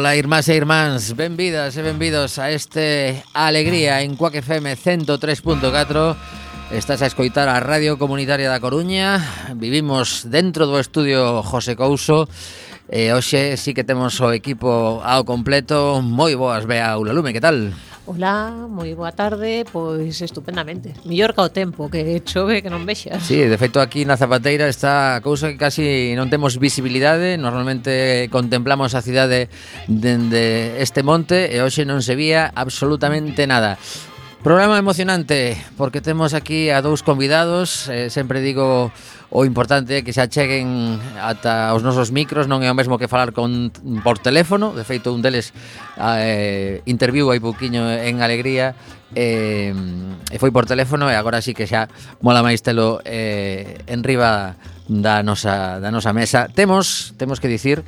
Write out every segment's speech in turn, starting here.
Ola, irmás e irmáns, benvidas e benvidos a este Alegría en Cuac FM 103.4 Estás a escoitar a Radio Comunitaria da Coruña. Vivimos dentro do estudio José Couso. E hoxe sí que temos o equipo ao completo. Moi boas, Bea Ulalume, que tal? Ola, moi boa tarde, pois estupendamente. Millor ca o tempo que chove que non vexas. Sí, de feito aquí na Zapateira está a cousa que casi non temos visibilidade, normalmente contemplamos a cidade dende este monte e hoxe non se vía absolutamente nada. Programa emocionante, porque temos aquí a dous convidados. Eh, Sempre digo o importante é que se acheguen ata os nosos micros. Non é o mesmo que falar con, por teléfono. De feito, un deles ah, eh, interviu hai pouquiño en Alegría eh, E foi por teléfono e agora sí que xa mola máis telo eh, en riba da nosa, da nosa mesa. Temos, temos que dicir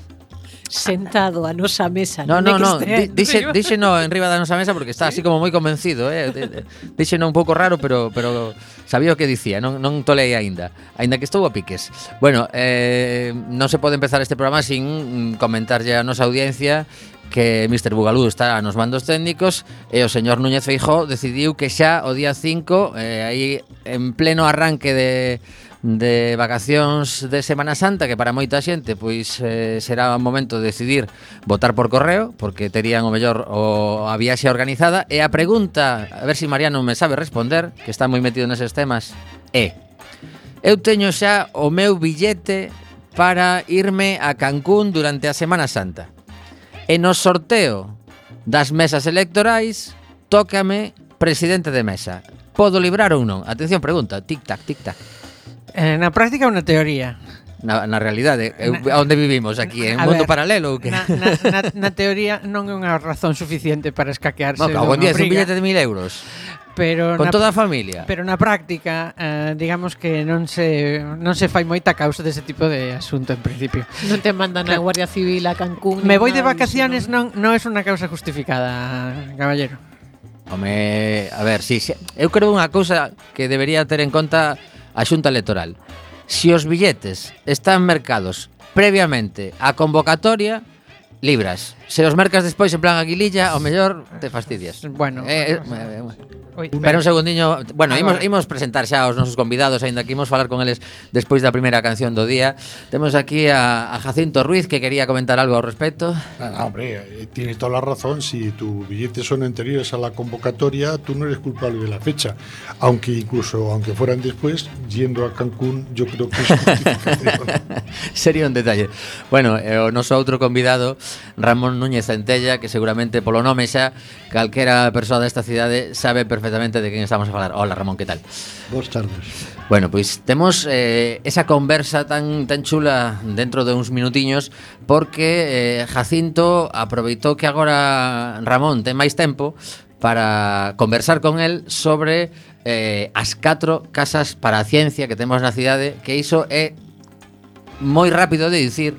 sentado a nosa mesa. No, no, no, dixe, dixe no enriba da nosa mesa porque está así como moi convencido, eh? Dixe no un pouco raro, pero pero sabía o que dicía, non, non tolei aínda, aínda que estou a piques. Bueno, eh, non se pode empezar este programa sin comentarlle a nosa audiencia que Mr. Bugalú está nos mandos técnicos e o señor Núñez Feijó decidiu que xa o día 5, eh, aí en pleno arranque de de vacacións de Semana Santa que para moita xente pois eh, será o momento de decidir votar por correo porque terían o mellor o, a viaxe organizada e a pregunta, a ver se si Mariano me sabe responder, que está moi metido neses temas, é Eu teño xa o meu billete para irme a Cancún durante a Semana Santa. E no sorteo das mesas electorais tócame presidente de mesa. Podo librar ou non? Atención, pregunta. Tic-tac, tic-tac. Eh, na práctica ou na teoría? Na, na realidade, eu, na, onde vivimos aquí? En un mundo ver, paralelo ou que? Na, na, na, na teoría non é unha razón suficiente para escaquearse no, claro, día, un billete de mil euros pero con na, toda a familia. Pero na práctica, eh, digamos que non se non se fai moita causa dese tipo de asunto en principio. Non te mandan claro. a Guardia Civil a Cancún. Me voy de vacaciones non non é unha causa justificada, caballero. Home, a ver, si, si eu creo unha cousa que debería ter en conta a Xunta Electoral. Se si os billetes están mercados previamente á convocatoria, libras. Se os mercas despois en plan aguililla, ao mellor te fastidias. Bueno, Eh, eh, eh, Oi, Pero un segundiño, bueno, imos, Agora. imos presentar xa aos nosos convidados, aínda que imos falar con eles despois da primeira canción do día. Temos aquí a, a Jacinto Ruiz que quería comentar algo ao respecto. Ah, hombre, eh, tienes toda la razón. Si tus billetes son anteriores a la convocatoria, tú no eres culpable de la fecha. Aunque incluso, aunque fueran después, yendo a Cancún, yo creo que es. Sería un detalle. Bueno, e o noso outro convidado, Ramón Núñez Centella, que seguramente polo nome xa calquera persoa desta cidade sabe perfectamente de quen estamos a falar. Hola Ramón, que tal? Boas tardes. Bueno, pois temos eh, esa conversa tan tan chula dentro de uns minutiños porque eh, Jacinto aproveitou que agora Ramón ten máis tempo para conversar con el sobre eh, as catro casas para a ciencia que temos na cidade, que iso é moi rápido de dicir,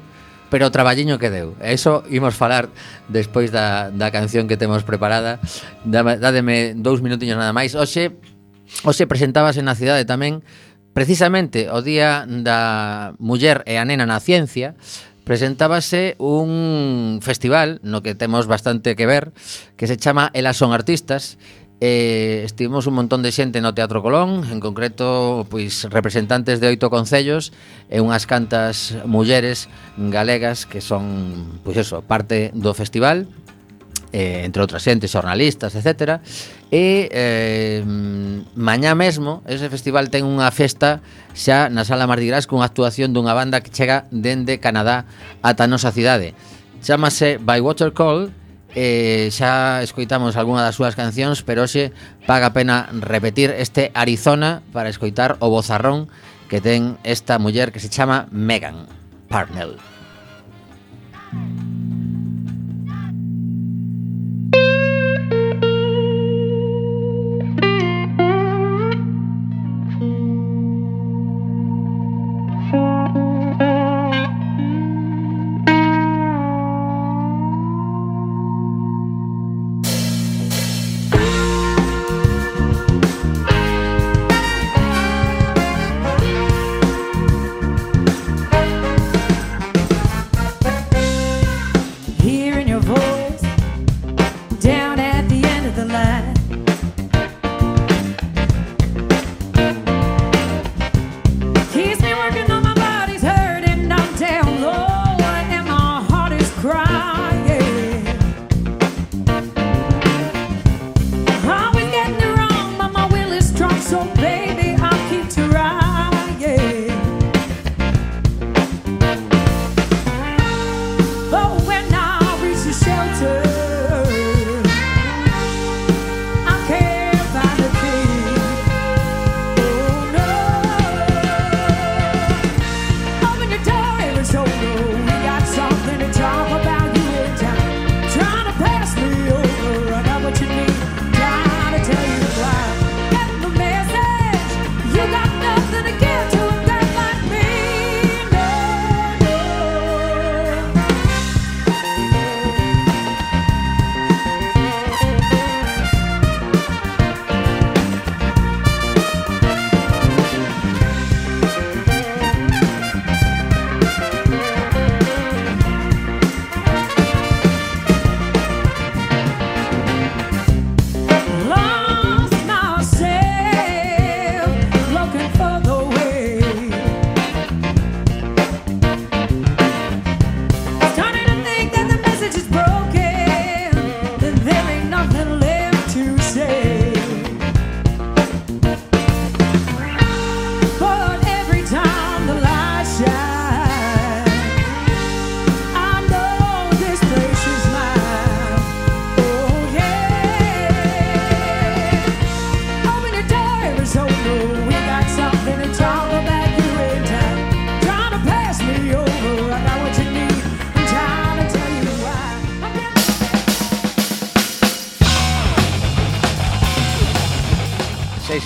pero o traballiño que deu. E iso imos falar despois da, da canción que temos preparada. Dádeme dous minutiños nada máis. Oxe, oxe presentábase na cidade tamén precisamente o día da muller e a nena na ciencia presentábase un festival no que temos bastante que ver que se chama Elas son artistas Eh, estivemos un montón de xente no Teatro Colón, en concreto pois representantes de oito concellos e unhas cantas mulleres galegas que son pois eso, parte do festival. Eh, entre outras xentes, xornalistas, etc. E eh, mañá mesmo ese festival ten unha festa xa na Sala Mardi Gras cunha actuación dunha banda que chega dende Canadá ata a nosa cidade. Chámase By Water Call eh, xa escoitamos algunha das súas cancións, pero hoxe paga pena repetir este Arizona para escoitar o bozarrón que ten esta muller que se chama Megan Parnell.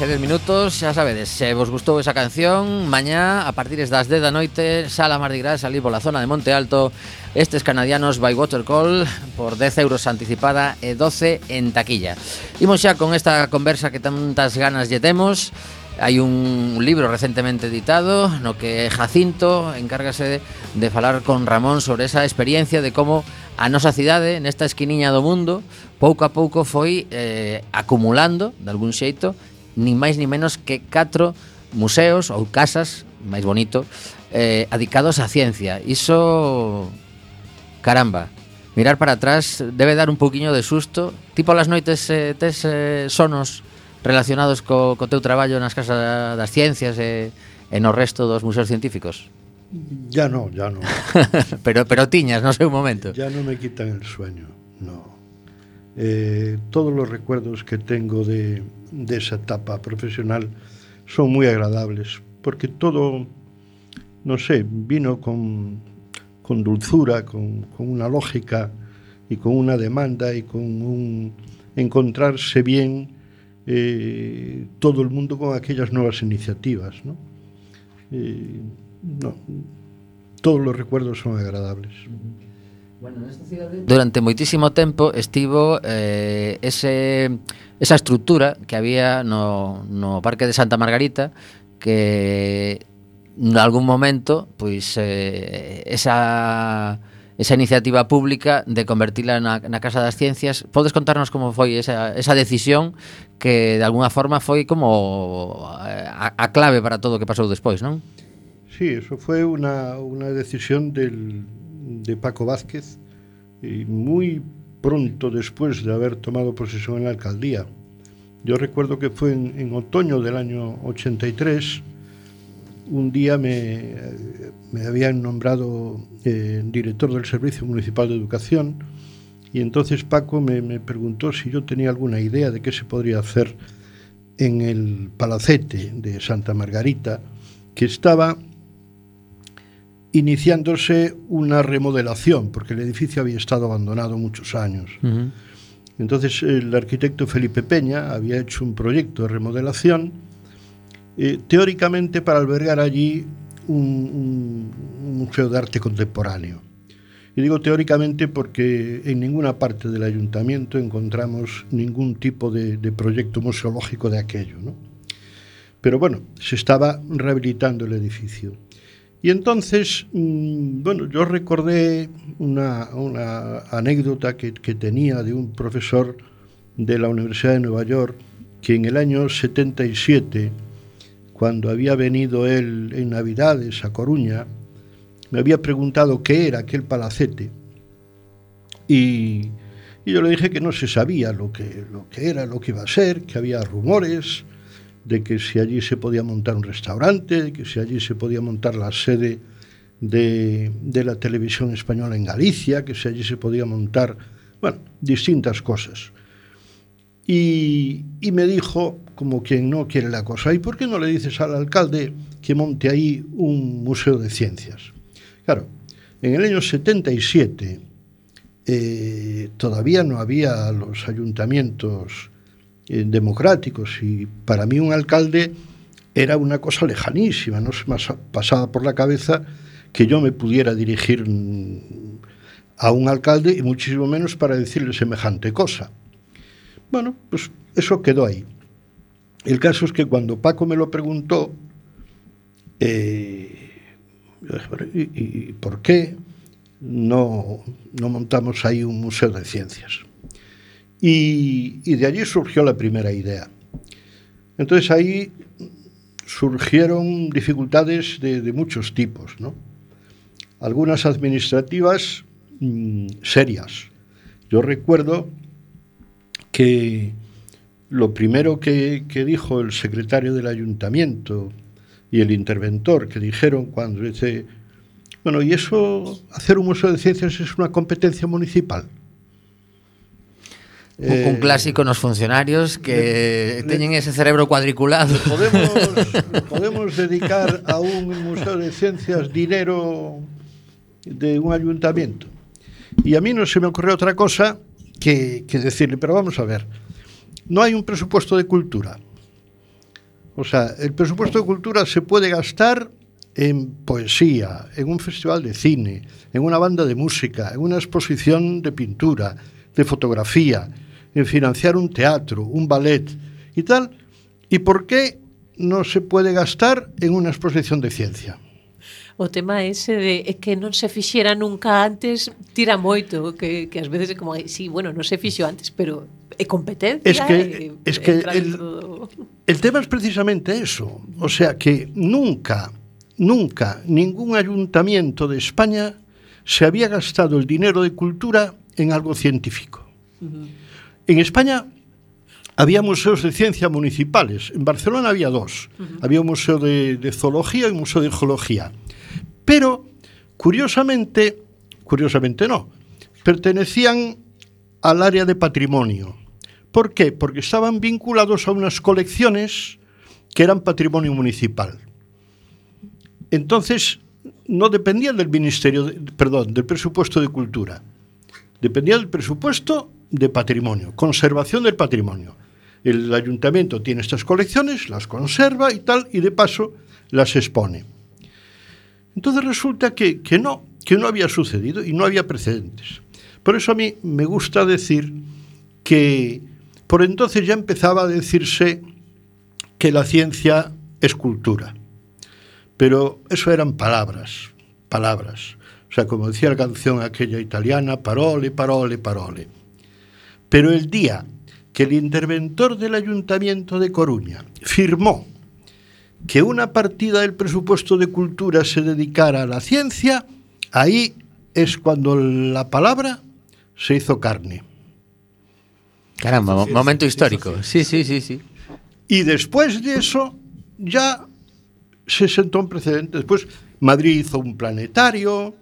10 minutos, xa sabedes, se vos gustou esa canción, mañá a partir das 10 da noite, sala Mardi Gras, ali pola zona de Monte Alto, estes canadianos by Watercall por 10 euros anticipada e 12 en taquilla. Imos xa con esta conversa que tantas ganas lle temos, Hai un libro recentemente editado no que Jacinto encárgase de falar con Ramón sobre esa experiencia de como a nosa cidade nesta esquiniña do mundo pouco a pouco foi eh, acumulando de algún xeito nin máis ni menos que catro museos ou casas, máis bonito, eh, adicados á ciencia. Iso, caramba, mirar para atrás debe dar un poquinho de susto. Tipo las noites eh, tes eh, sonos relacionados co, co teu traballo nas casas das ciencias e, e no resto dos museos científicos? Ya no, ya no. pero, pero tiñas no seu momento. Ya no me quitan el sueño, no. Eh, todos los recuerdos que tengo de, de esa etapa profesional son muy agradables, porque todo, no sé, vino con, con dulzura, con, con una lógica y con una demanda y con un encontrarse bien eh, todo el mundo con aquellas nuevas iniciativas. ¿no? Eh, no, todos los recuerdos son agradables. Bueno, nesta cidade durante moitísimo tempo estivo eh, ese esa estrutura que había no, no Parque de Santa Margarita que en algún momento pois eh, esa esa iniciativa pública de convertirla na, na Casa das Ciencias. Podes contarnos como foi esa, esa decisión que de alguna forma foi como eh, a, a clave para todo o que pasou despois, non? Sí, eso foi unha, una decisión del, de Paco Vázquez y muy pronto después de haber tomado posesión en la alcaldía. Yo recuerdo que fue en, otoño del año 83, un día me, me habían nombrado eh, director del Servicio Municipal de Educación y entonces Paco me, me, preguntó si yo tenía alguna idea de qué se podría hacer en el palacete de Santa Margarita, que estaba iniciándose una remodelación, porque el edificio había estado abandonado muchos años. Uh -huh. Entonces el arquitecto Felipe Peña había hecho un proyecto de remodelación eh, teóricamente para albergar allí un, un, museo de arte contemporáneo. Y digo teóricamente porque en ninguna parte del ayuntamiento encontramos ningún tipo de, de proyecto museológico de aquello. ¿no? Pero bueno, se estaba rehabilitando el edificio. Y entonces, mmm, bueno, yo recordé una, anécdota que, tenía de un profesor de la Universidad de Nueva York que en el año 77 cuando había venido él en Navidades a Coruña, me había preguntado qué era aquel palacete. Y, yo le dije que no se sabía lo que era, lo que iba a ser, que había rumores de que si allí se podía montar un restaurante, de que si allí se podía montar la sede de, de la televisión española en Galicia, que si allí se podía montar, bueno, distintas cosas. Y, me dijo, como quien no quiere la cosa, ¿y por qué no le dices al alcalde que monte ahí un museo de ciencias? Claro, en el año 77 eh, todavía no había los ayuntamientos eh, democráticos y para mí un alcalde era una cosa lejanísima, no se me pasaba por la cabeza que yo me pudiera dirigir a un alcalde y muchísimo menos para decirle semejante cosa. Bueno, pues eso quedó ahí. El caso es que cuando Paco me lo preguntó, eh, ¿y, ¿y, por qué no, no, montamos ahí un museo de ciencias? Y, de allí surgió la primera idea. Entonces ahí surgieron dificultades de, muchos tipos, ¿no? Algunas administrativas mmm, serias. Yo recuerdo que lo primero que, que, dijo el secretario del ayuntamiento y el interventor que dijeron cuando dice, bueno, ¿y eso, hacer un museo de ciencias es una competencia municipal? eh, un clásico nos funcionarios que le, teñen ese cerebro cuadriculado. Podemos podemos dedicar a un museo de ciencias dinero de un ayuntamiento. Y a mí no se me ocurrió otra cosa que, que decirle, pero vamos a ver, no hay un presupuesto de cultura. O sea, el presupuesto de cultura se puede gastar en poesía, en un festival de cine, en una banda de música, en una exposición de pintura, de fotografía, en financiar un teatro, un ballet y tal, ¿y por qué no se puede gastar en una exposición de ciencia? o tema ese de é que non se fixera nunca antes tira moito, que, que ás veces é como, sí, bueno, non se fixo antes, pero é competencia. Es que, e, es que el, todo... el tema es precisamente eso, o sea que nunca, nunca ningún ayuntamiento de España se había gastado el dinero de cultura en algo científico. Uh -huh. En España había museos de ciencia municipales. En Barcelona había dos. Había un museo de, de zoología y un museo de geología. Pero, curiosamente, curiosamente no, pertenecían al área de patrimonio. ¿Por qué? Porque estaban vinculados a unas colecciones que eran patrimonio municipal. Entonces, no dependían del Ministerio, de- perdón, del presupuesto de cultura. Dependía del presupuesto de patrimonio, conservación del patrimonio. El ayuntamiento tiene estas colecciones, las conserva y tal, y de paso las expone. Entonces resulta que, que no, que no había sucedido y no había precedentes. Por eso a mí me gusta decir que por entonces ya empezaba a decirse que la ciencia es cultura. Pero eso eran palabras, palabras. Sea, como decía la canción aquella italiana, parole, parole, parole. Pero el día que el interventor del Ayuntamiento de Coruña firmó que una partida del presupuesto de cultura se dedicara a la ciencia, ahí es cuando la palabra se hizo carne. Caramba, sí, momento eso histórico. Sí, sí, sí, sí. Y después de eso ya se sentó un precedente. Después Madrid hizo un planetario,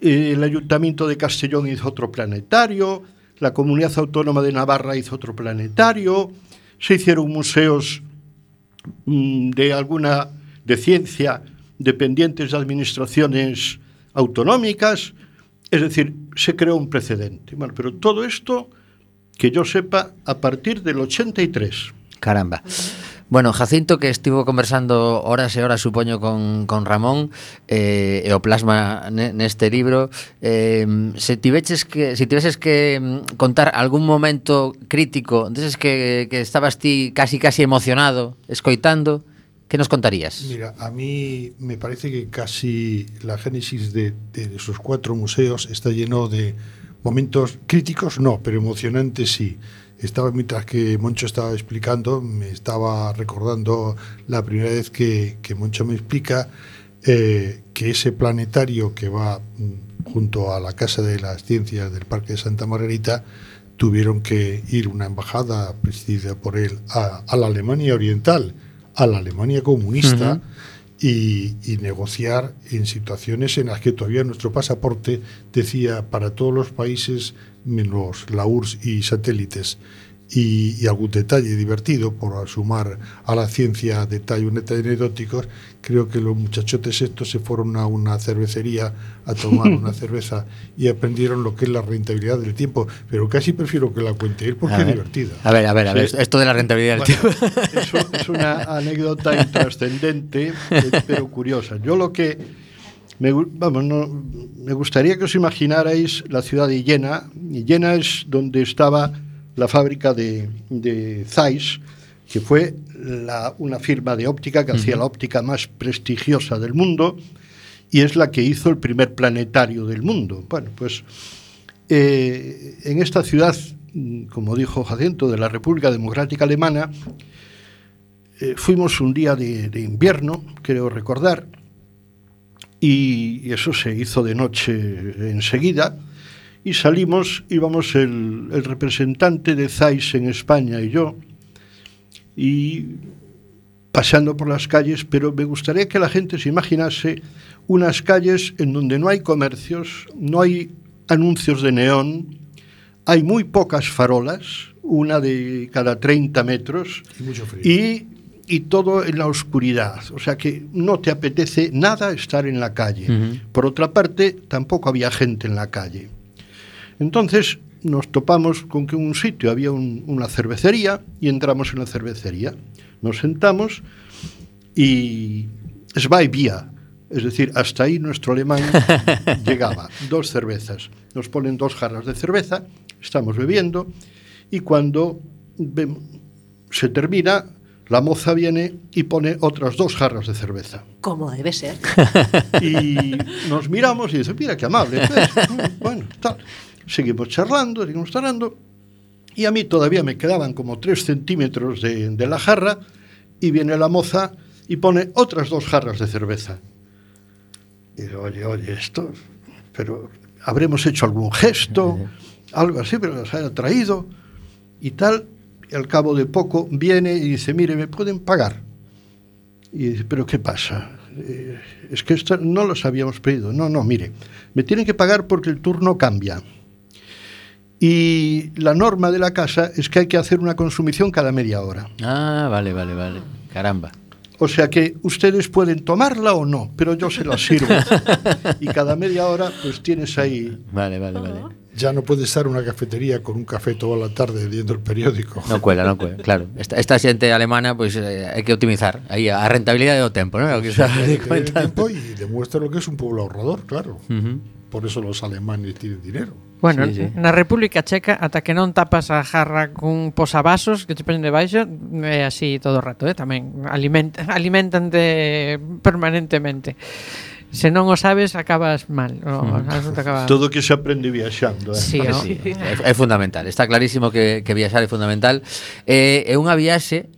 el Ayuntamiento de Castellón hizo otro planetario, la Comunidad Autónoma de Navarra hizo otro planetario, se hicieron museos mm, de alguna de ciencia dependientes de administraciones autonómicas, es decir, se creó un precedente. Bueno, pero todo esto que yo sepa a partir del 83. Caramba. Bueno, Jacinto que estivo conversando horas e horas, supoño, con, con Ramón eh, e o plasma ne- neste libro eh, se que se tiveses que mm, contar algún momento crítico deses que, que estabas ti casi casi emocionado escoitando que nos contarías? Mira, a mí me parece que casi la génesis de, de esos cuatro museos está lleno de momentos críticos, no, pero emocionantes sí. Estaba mientras que Moncho estaba explicando, me estaba recordando la primera vez que, que Moncho me explica eh, que ese planetario que va mm, junto a la Casa de las Ciencias del Parque de Santa Margarita tuvieron que ir una embajada presidida por él a, a la Alemania Oriental, a la Alemania comunista y, y negociar en situaciones en las que todavía nuestro pasaporte decía para todos los países menos la URSS y satélites y, y algún detalle divertido por sumar a la ciencia detalles detalles anecdóticos creo que los muchachotes estos se fueron a una cervecería a tomar una cerveza y aprendieron lo que es la rentabilidad del tiempo pero casi prefiero que la cuente él porque A es ver. divertida A ver, a ver, a ver, Sí. esto de la rentabilidad del Bueno, tiempo. eso es una anécdota intrascendente, eh, pero curiosa. Yo lo que me, vamos, no, me gustaría que os imaginarais la ciudad de Jena. Jena es donde estaba la fábrica de, de Zeiss, que fue la- una firma de óptica que hacía la óptica más prestigiosa del mundo y es la que hizo el primer planetario del mundo. Bueno, pues eh, en esta ciudad, como dijo Jacinto, de la República Democrática Alemana, eh, fuimos un día de, de invierno, creo recordar, y, eso se hizo de noche enseguida, y salimos, íbamos el, el representante de Zeiss en España y yo, y paseando por las calles, pero me gustaría que la gente se imaginase unas calles en donde no hay comercios, no hay anuncios de neón, hay muy pocas farolas, una de cada 30 metros, y mucho frío. y, y todo en la oscuridad. O sea que no te apetece nada estar en la calle. Ujú. Por otra parte, tampoco había gente en la calle. Entonces, nos topamos con que en un sitio había un, una cervecería y entramos en la cervecería. Nos sentamos y es va y vía. Es decir, hasta ahí nuestro alemán llegaba. Dos cervezas. Nos ponen dos jarras de cerveza, estamos bebiendo y cuando se termina, la moza viene y pone otras dos jarras de cerveza. Como debe ser. Y nos miramos y dice, mira qué amable. pues, bueno, tal. Seguimos charlando, seguimos charlando. Y a mí todavía me quedaban como tres centímetros de, de la jarra y viene la moza y pone otras dos jarras de cerveza. Y digo, oye, oye, esto, pero habremos hecho algún gesto, algo así, pero nos haya traído y tal. Y al cabo de poco viene y dice, mire, ¿me pueden pagar? Y dice, ¿pero qué pasa? Eh, es que esto no los habíamos pedido. No, no, mire, me tienen que pagar porque el turno cambia. Y la norma de la casa es que hay que hacer una consumición cada media hora. Ah, vale, vale, vale. Caramba. O sea que ustedes pueden tomarla o no, pero yo se la sirvo. y cada media hora pues tienes ahí... Vale, vale, vale. ya no puede estar una cafetería con un café toda la tarde leyendo el periódico. No cuela, no cuela, claro. Esta, esta xente alemana, pois, pues, eh, hai que optimizar aí a rentabilidade do tempo, non? O que xa, sí, tiempo y demuestra lo que es un pueblo ahorrador, claro. Uh -huh. Por eso los alemanes tienen dinero. Bueno, sí, sí. na República Checa, ata que non tapas a jarra cun posavasos que te ponen debaixo, é eh, así todo o rato, eh? tamén alimentan, alimentante permanentemente se non o sabes acabas mal. No, acaba... todo que se aprende viaxando eh? sí, sí, é, é fundamental. Está clarísimo que, que viaxar é fundamental. Eh, é unha viaxe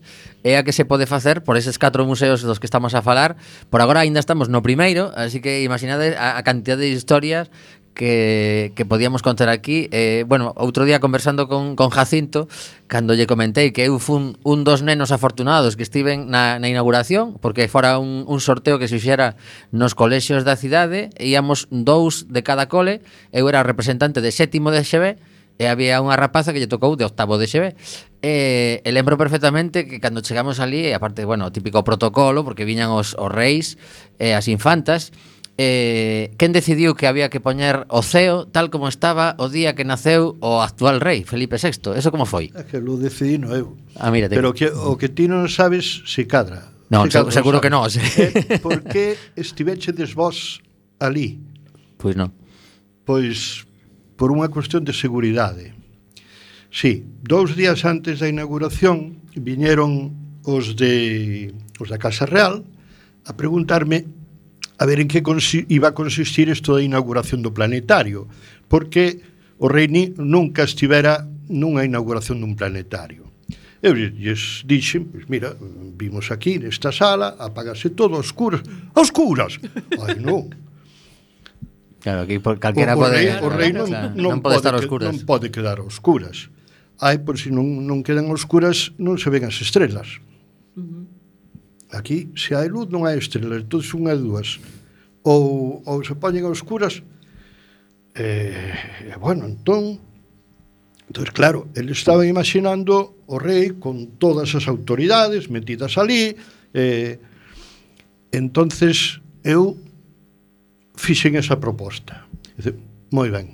é a que se pode facer por eses catro museos dos que estamos a falar. Por agora aínda estamos no primeiro, así que imaginade a, a cantidad de historias que, que podíamos contar aquí. Eh, Bueno, outro día conversando con, con Jacinto Cando lle comentei que eu fun un dos nenos afortunados Que estiven na, na inauguración Porque fora un, un sorteo que se fixera nos colexios da cidade Íamos dous de cada cole Eu era representante de sétimo de XB e había unha rapaza que lle tocou de octavo de XB e, e lembro perfectamente que cando chegamos ali e aparte, bueno, típico protocolo porque viñan os, os reis e as infantas eh, quen decidiu que había que poñer o ceo tal como estaba o día que naceu o actual rei, Felipe VI? Eso como foi? É que lo decidí no eu. Ah, mira, Pero que, o que ti non sabes se cadra. Non, se, cadra, seguro no que non. Sí. Eh, por que estivechedes vos ali? Pois non. Pois por unha cuestión de seguridade. Sí, dous días antes da inauguración viñeron os de os da Casa Real a preguntarme a ver en que iba a consistir isto da inauguración do planetario, porque o Reino nunca estivera nunha inauguración dun planetario. Eu lles dixen, pois mira, vimos aquí nesta sala, apagase todo, oscuras, oscuras. Ai, non. Claro, aquí por calquera o, o pode... Rei, o rei non, claro, non, non pode, estar oscuras. Non pode quedar oscuras. Ai, por si non, non quedan oscuras, non se ven as estrelas. Aquí, se hai luz, non hai estrelas, entón son as dúas. Ou, ou se poñen a oscuras, e, eh, bueno, entón, entón, claro, ele estaba imaginando o rei con todas as autoridades metidas ali, eh, entonces eu fixen esa proposta. Dice, moi ben,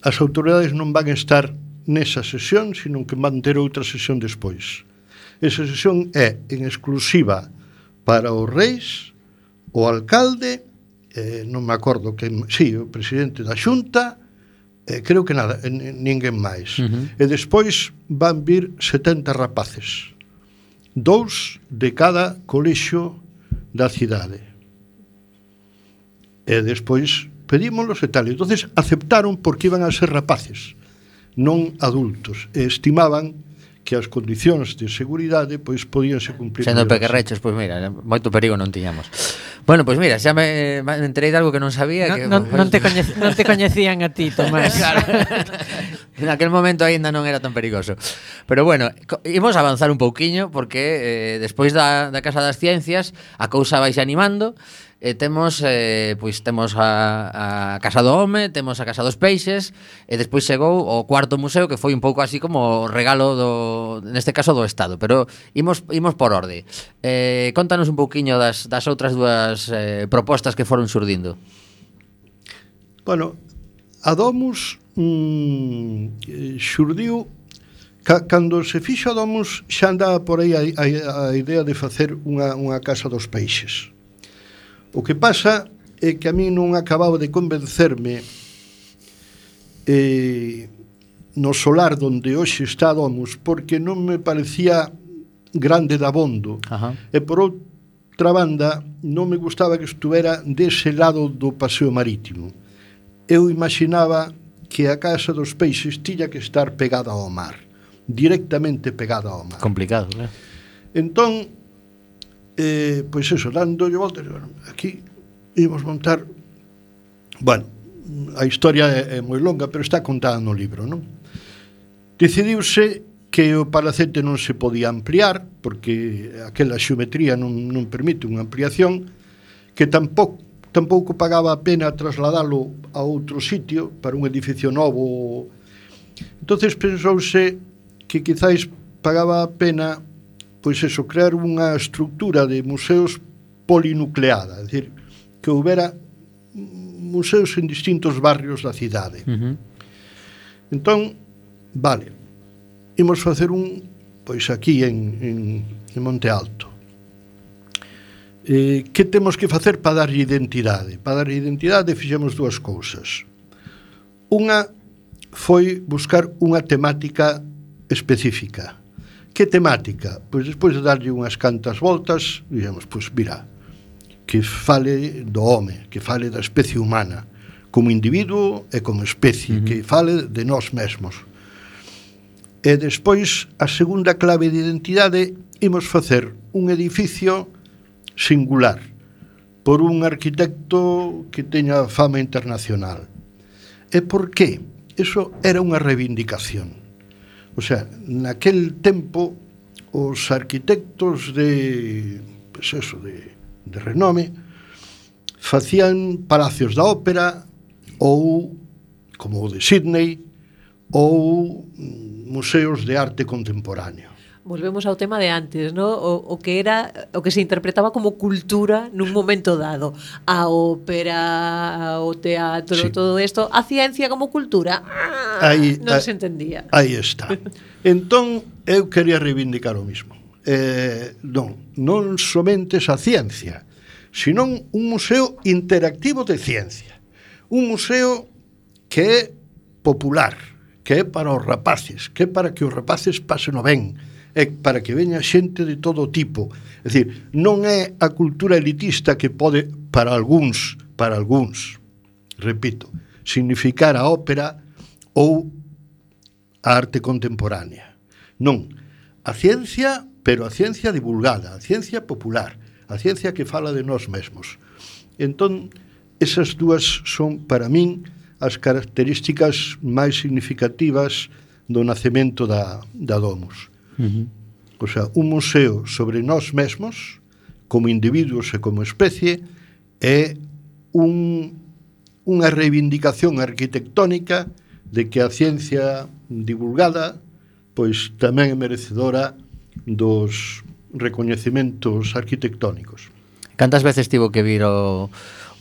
as autoridades non van estar nesa sesión, sino que van ter outra sesión despois. Esa sesión é en exclusiva para os reis, o alcalde, eh, non me acordo que si, sí, o presidente da Xunta, eh, creo que nada, ninguén máis. Uh -huh. E despois van vir 70 rapaces. Dous de cada colexio da cidade. E despois pedímoslos e tal. Entonces aceptaron porque iban a ser rapaces, non adultos. E estimaban que as condicións de seguridade pois podíanse cumplir. Sendo pequerrechos, pois mira, eh, moito perigo non tiñamos. Bueno, pois mira, xa me, me enterei de algo que non sabía non, que non, pois... non, te pois- coñec, non te coñecían a ti, Tomás. claro. en aquel momento aínda non era tan perigoso. Pero bueno, imos avanzar un pouquiño porque eh, despois da, da Casa das Ciencias a cousa vai animando e temos eh, pois temos a, a Casa do Home, temos a Casa dos Peixes e despois chegou o cuarto museo que foi un pouco así como regalo do neste caso do Estado, pero imos imos por orde. Eh, contanos un pouquiño das das outras dúas eh, propostas que foron surdindo. Bueno, a Domus mm, xurdiu Ca, cando se fixo a Domus xa andaba por aí a, a, a idea de facer unha, unha casa dos peixes O que pasa é que a mí non acababa de convencerme eh, no solar donde hoxe está Domus porque non me parecía grande da bondo. Ajá. E por outra banda, non me gustaba que estuvera dese lado do paseo marítimo. Eu imaginaba que a Casa dos Peixes tiña que estar pegada ao mar, directamente pegada ao mar. Complicado, né? Entón, eh, pois eso, dándolle volta aquí imos montar bueno, a historia é, é moi longa pero está contada no libro non? decidiuse que o palacete non se podía ampliar porque aquela xeometría non, non permite unha ampliación que tampouco tampouco pagaba a pena trasladalo a outro sitio para un edificio novo entonces pensouse que quizáis pagaba a pena pois eso, crear unha estructura de museos polinucleada, é dicir, que houbera museos en distintos barrios da cidade. Uh -huh. Entón, vale, imos facer un, pois aquí en, en, en Monte Alto. Eh, que temos que facer para darlle identidade? Para darlle identidade fixemos dúas cousas. Unha foi buscar unha temática específica Que temática? Pois despois de darlle unhas cantas voltas, dixemos, pois mira, que fale do home, que fale da especie humana, como individuo e como especie, uh -huh. que fale de nós mesmos. E despois, a segunda clave de identidade, imos facer un edificio singular, por un arquitecto que teña fama internacional. E por qué? Eso era unha reivindicación O sea, naquel tempo os arquitectos de pues eso, de, de renome facían palacios da ópera ou como o de Sydney ou mm, museos de arte contemporáneo volvemos ao tema de antes, no? o, o que era o que se interpretaba como cultura nun momento dado, a ópera, o teatro, sí. todo isto, a ciencia como cultura. Ah, aí, non se entendía. Aí está. entón, eu quería reivindicar o mismo. Eh, non, non somente esa ciencia, senón un museo interactivo de ciencia. Un museo que é popular, que é para os rapaces, que é para que os rapaces pasen o ben, é para que veña xente de todo tipo. É dicir, non é a cultura elitista que pode, para algúns, para algúns, repito, significar a ópera ou a arte contemporánea. Non, a ciencia, pero a ciencia divulgada, a ciencia popular, a ciencia que fala de nós mesmos. Entón, esas dúas son para min as características máis significativas do nacemento da, da Domus. Uh -huh. O sea, un museo sobre nós mesmos, como individuos e como especie, é un, unha reivindicación arquitectónica de que a ciencia divulgada pois tamén é merecedora dos recoñecementos arquitectónicos. Cantas veces tivo que vir o,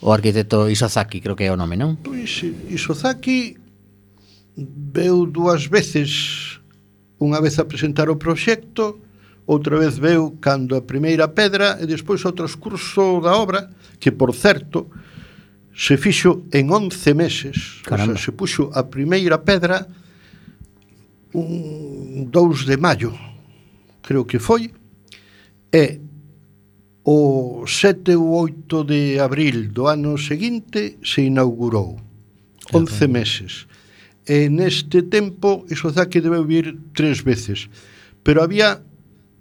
o arquitecto Isozaki, creo que é o nome, non? Pois Isozaki veu dúas veces Unha vez a presentar o proxecto, outra vez veu cando a primeira pedra e despois o transcurso da obra, que por certo se fixo en 11 meses, Caramba. o sea, se puxo a primeira pedra un 2 de maio, creo que foi, e o 7 ou 8 de abril do ano seguinte se inaugurou. 11 meses e neste tempo Isozaki debeu vir tres veces. Pero había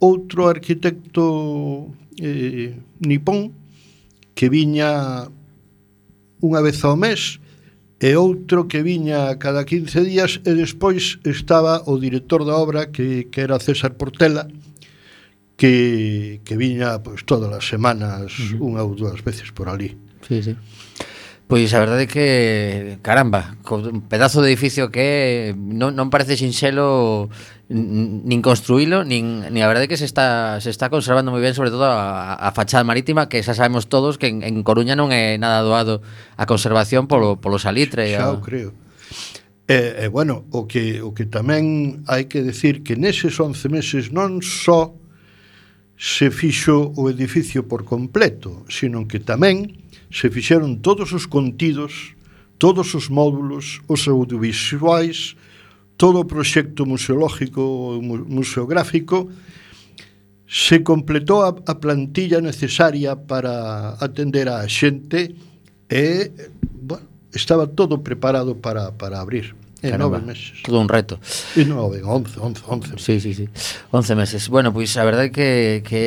outro arquitecto eh, nipón que viña unha vez ao mes e outro que viña cada 15 días e despois estaba o director da obra que, que era César Portela que, que viña pois, todas as semanas uh -huh. unha ou dúas veces por ali. Sí, sí. Pois a verdade é que, caramba, co pedazo de edificio que é, non, non parece sinxelo nin construílo, nin, nin a verdade é que se está, se está conservando moi ben, sobre todo a, a fachada marítima, que xa sabemos todos que en, en Coruña non é nada doado a conservación polo, polo salitre. Xa, xa o creo. E, e bueno, o que, o que tamén hai que decir que neses 11 meses non só se fixo o edificio por completo, sino que tamén se fixeron todos os contidos, todos os módulos, os audiovisuais, todo o proxecto museológico museográfico, se completou a, a plantilla necesaria para atender a xente e, bueno, estaba todo preparado para, para abrir. Eh, e nove meses. Todo un reto. E nove, once, once, once. Sí, sí, sí. Once meses. Bueno, pois pues, a verdade é que, que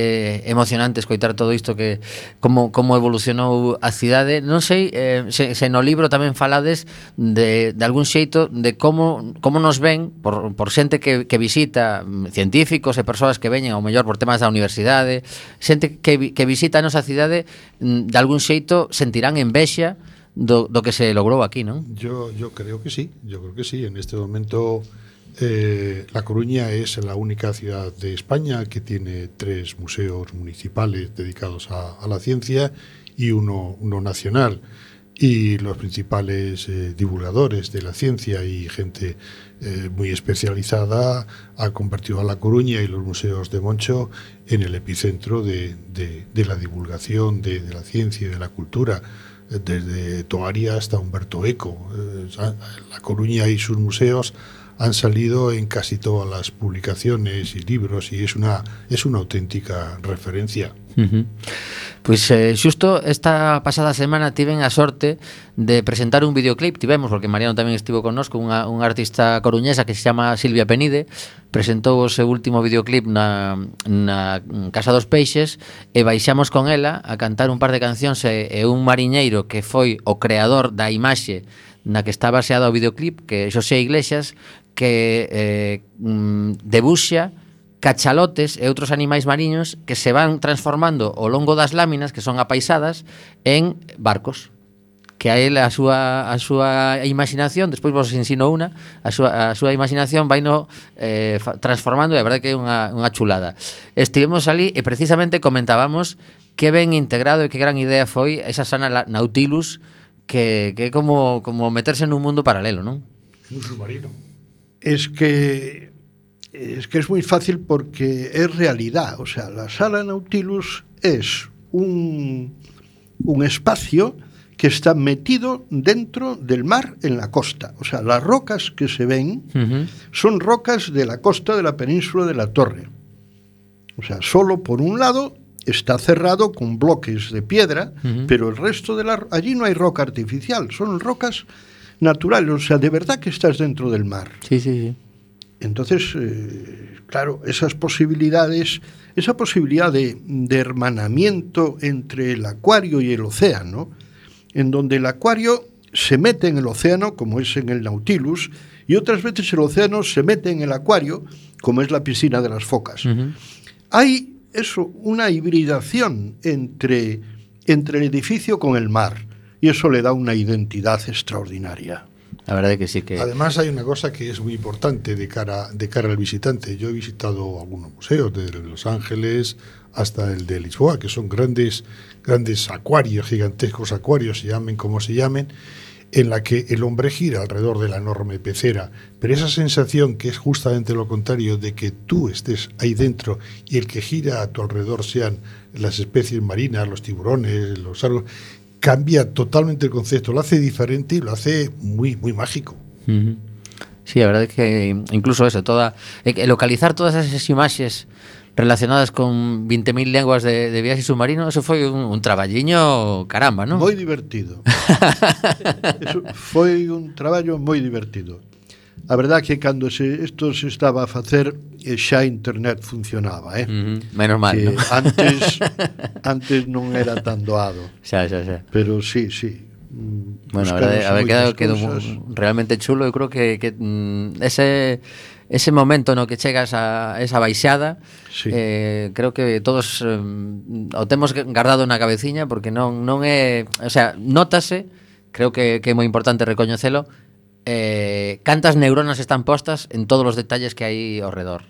é emocionante escoitar todo isto que como, como evolucionou a cidade. Non sei eh, se, se no libro tamén falades de, de algún xeito de como, como nos ven por, por xente que, que visita mm, científicos e persoas que veñen ao mellor por temas da universidade xente que, que visita a nosa cidade mm, de algún xeito sentirán envexa do, do que se logrou aquí, non? Yo, yo creo que sí, yo creo que sí. En este momento eh, La Coruña es la única ciudad de España que tiene tres museos municipales dedicados a, a la ciencia y uno, uno nacional. Y los principales eh, divulgadores de la ciencia y gente eh, muy especializada ha convertido a La Coruña y los museos de Moncho en el epicentro de, de- de la divulgación de, de la ciencia y de la cultura desde Toaria hasta Humberto Eco. Eh, La Coruña y sus museos han salido en casi todas las publicaciones y libros y es una, es una auténtica referencia. Uh -huh. Pois eh, xusto esta pasada semana tiven a sorte de presentar un videoclip Tivemos, porque Mariano tamén estivo con Con unha, unha artista coruñesa que se chama Silvia Penide Presentou o seu último videoclip na, na Casa dos Peixes E baixamos con ela a cantar un par de cancións E, e un mariñeiro que foi o creador da imaxe na que está baseada o videoclip que Xosé Iglesias que eh, mm, debuxa cachalotes e outros animais mariños que se van transformando ao longo das láminas que son apaisadas en barcos que a él a súa a súa imaginación, despois vos ensino unha, a súa a súa imaginación vai no eh transformando, e a verdade que é unha unha chulada. Estivemos ali e precisamente comentábamos que ben integrado e que gran idea foi esa sana Nautilus que, que é como como meterse nun mundo paralelo, non? En un submarino. Es que es que es muy fácil porque es realidad. O sea, la sala Nautilus es un, un espacio que está metido dentro del mar en la costa. O sea, las rocas que se ven Uh -huh. son rocas de la costa de la península de la Torre. O sea, solo por un lado está cerrado con bloques de piedra, pero el resto de la allí no hay roca artificial, son rocas naturales, o sea, de verdad que estás dentro del mar. Sí, sí, sí. Entonces, eh, claro, esas posibilidades, esa posibilidad de, de hermanamiento entre el acuario y el océano, en donde el acuario se mete en el océano, como es en el Nautilus, y otras veces el océano se mete en el acuario, como es la piscina de las focas. Uh -huh. Hay eso, una hibridación entre, entre el edificio con el mar, y eso le da una identidad extraordinaria. La verdad que sí que Además hay una cosa que es muy importante de cara, de cara al visitante. Yo he visitado algunos museos, desde Los Ángeles hasta el de Lisboa, que son grandes, grandes acuarios, gigantescos acuarios, se llamen como se llamen, en la que el hombre gira alrededor de la enorme pecera. Pero esa sensación que es justamente lo contrario de que tú estés ahí dentro y el que gira a tu alrededor sean las especies marinas, los tiburones, los árboles, cambia totalmente el concepto, lo hace diferente y lo hace muy, muy mágico. Sí, a verdade é que incluso eso, toda que localizar todas esas imaxes relacionadas con 20.000 lenguas de, de viaxe submarino, eso foi un, un traballiño caramba, non? Moi divertido. eso foi un traballo moi divertido. A verdad que cando se isto se estaba a facer eh, xa internet funcionaba, eh? Uh -huh. Menos mal, que ¿no? antes antes non era tan doado. Xa, xa, xa. Pero sí, sí, Bueno, a verdade, a ver, quedado, quedou realmente chulo. Eu creo que, que mm, ese ese momento no que chegas a esa baixada sí. eh, creo que todos eh, o temos guardado na cabeciña porque non non é, o sea, notase, creo que que é moi importante recoñecelo, eh cantas neuronas están postas en todos os detalles que hai ao redor.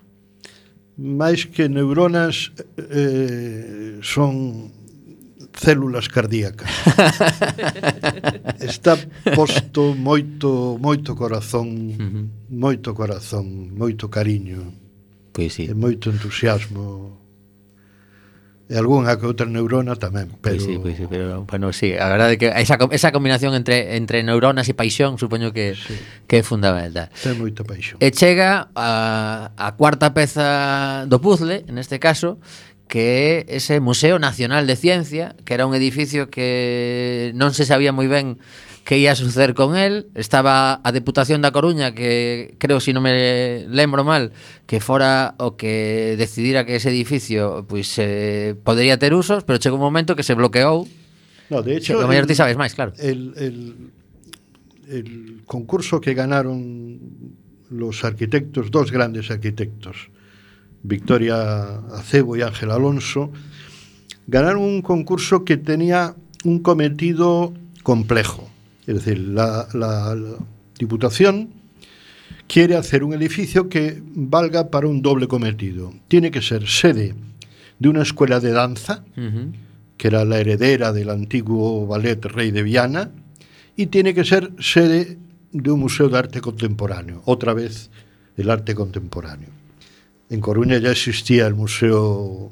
Máis que neuronas eh, son células cardíacas. Está posto moito moito corazón, moito corazón, moito cariño. Pois sí. E moito entusiasmo. E algunha que outra neurona tamén, pois pero Pois sí, pois sí, pero bueno, sí, a verdade é que esa esa combinación entre entre neuronas e paixón, supoño que sí. que é fundamental. Ten moito paixón. E chega a a cuarta peza do puzzle, neste caso, que é ese Museo Nacional de Ciencia, que era un edificio que non se sabía moi ben que ia suceder con él. Estaba a Deputación da Coruña que creo, se si non me lembro mal, que fora o que decidira que ese edificio pois eh, podería ter usos, pero chegou un momento que se bloqueou. No, de hecho, o mellor ti sabes máis, claro. El, el, el concurso que ganaron los arquitectos, dos grandes arquitectos, Victoria Acebo y Ángel Alonso, ganaron un concurso que tenía un cometido complejo. Es decir, la, la- la Diputación quiere hacer un edificio que valga para un doble cometido. Tiene que ser sede de una escuela de danza, que era la heredera del antiguo ballet Rey de Viana, y tiene que ser sede de un museo de arte contemporáneo, otra vez el arte contemporáneo. En Coruña ya existía el Museo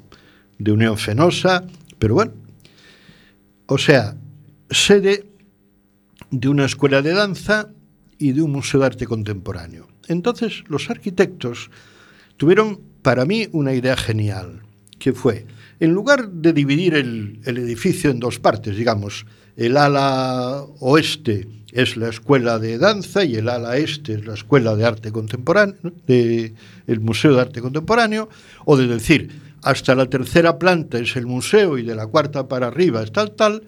de Unión Fenosa, pero bueno, o sea, sede de una escuela de danza y de un museo de arte contemporáneo. Entonces, los arquitectos tuvieron para mí una idea genial, que fue, en lugar de dividir el, el edificio en dos partes, digamos, el ala oeste es la escuela de danza y el ala este es la escuela de arte contemporáneo, de, el Museo de Arte Contemporáneo, o de decir, hasta la tercera planta es el museo y de la cuarta para arriba es tal, tal,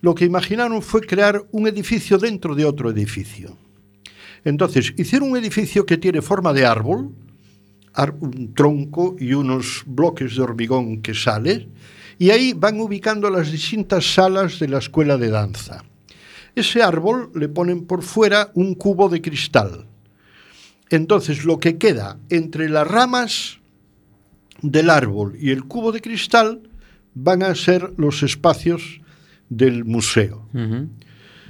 lo que imaginaron fue crear un edificio dentro de otro edificio. Entonces, hicieron un edificio que tiene forma de árbol, un tronco y unos bloques de hormigón que sale, y ahí van ubicando las distintas salas de la escuela de danza. Ese árbol le ponen por fuera un cubo de cristal. Entonces, lo que queda entre las ramas del árbol y el cubo de cristal van a ser los espacios del museo.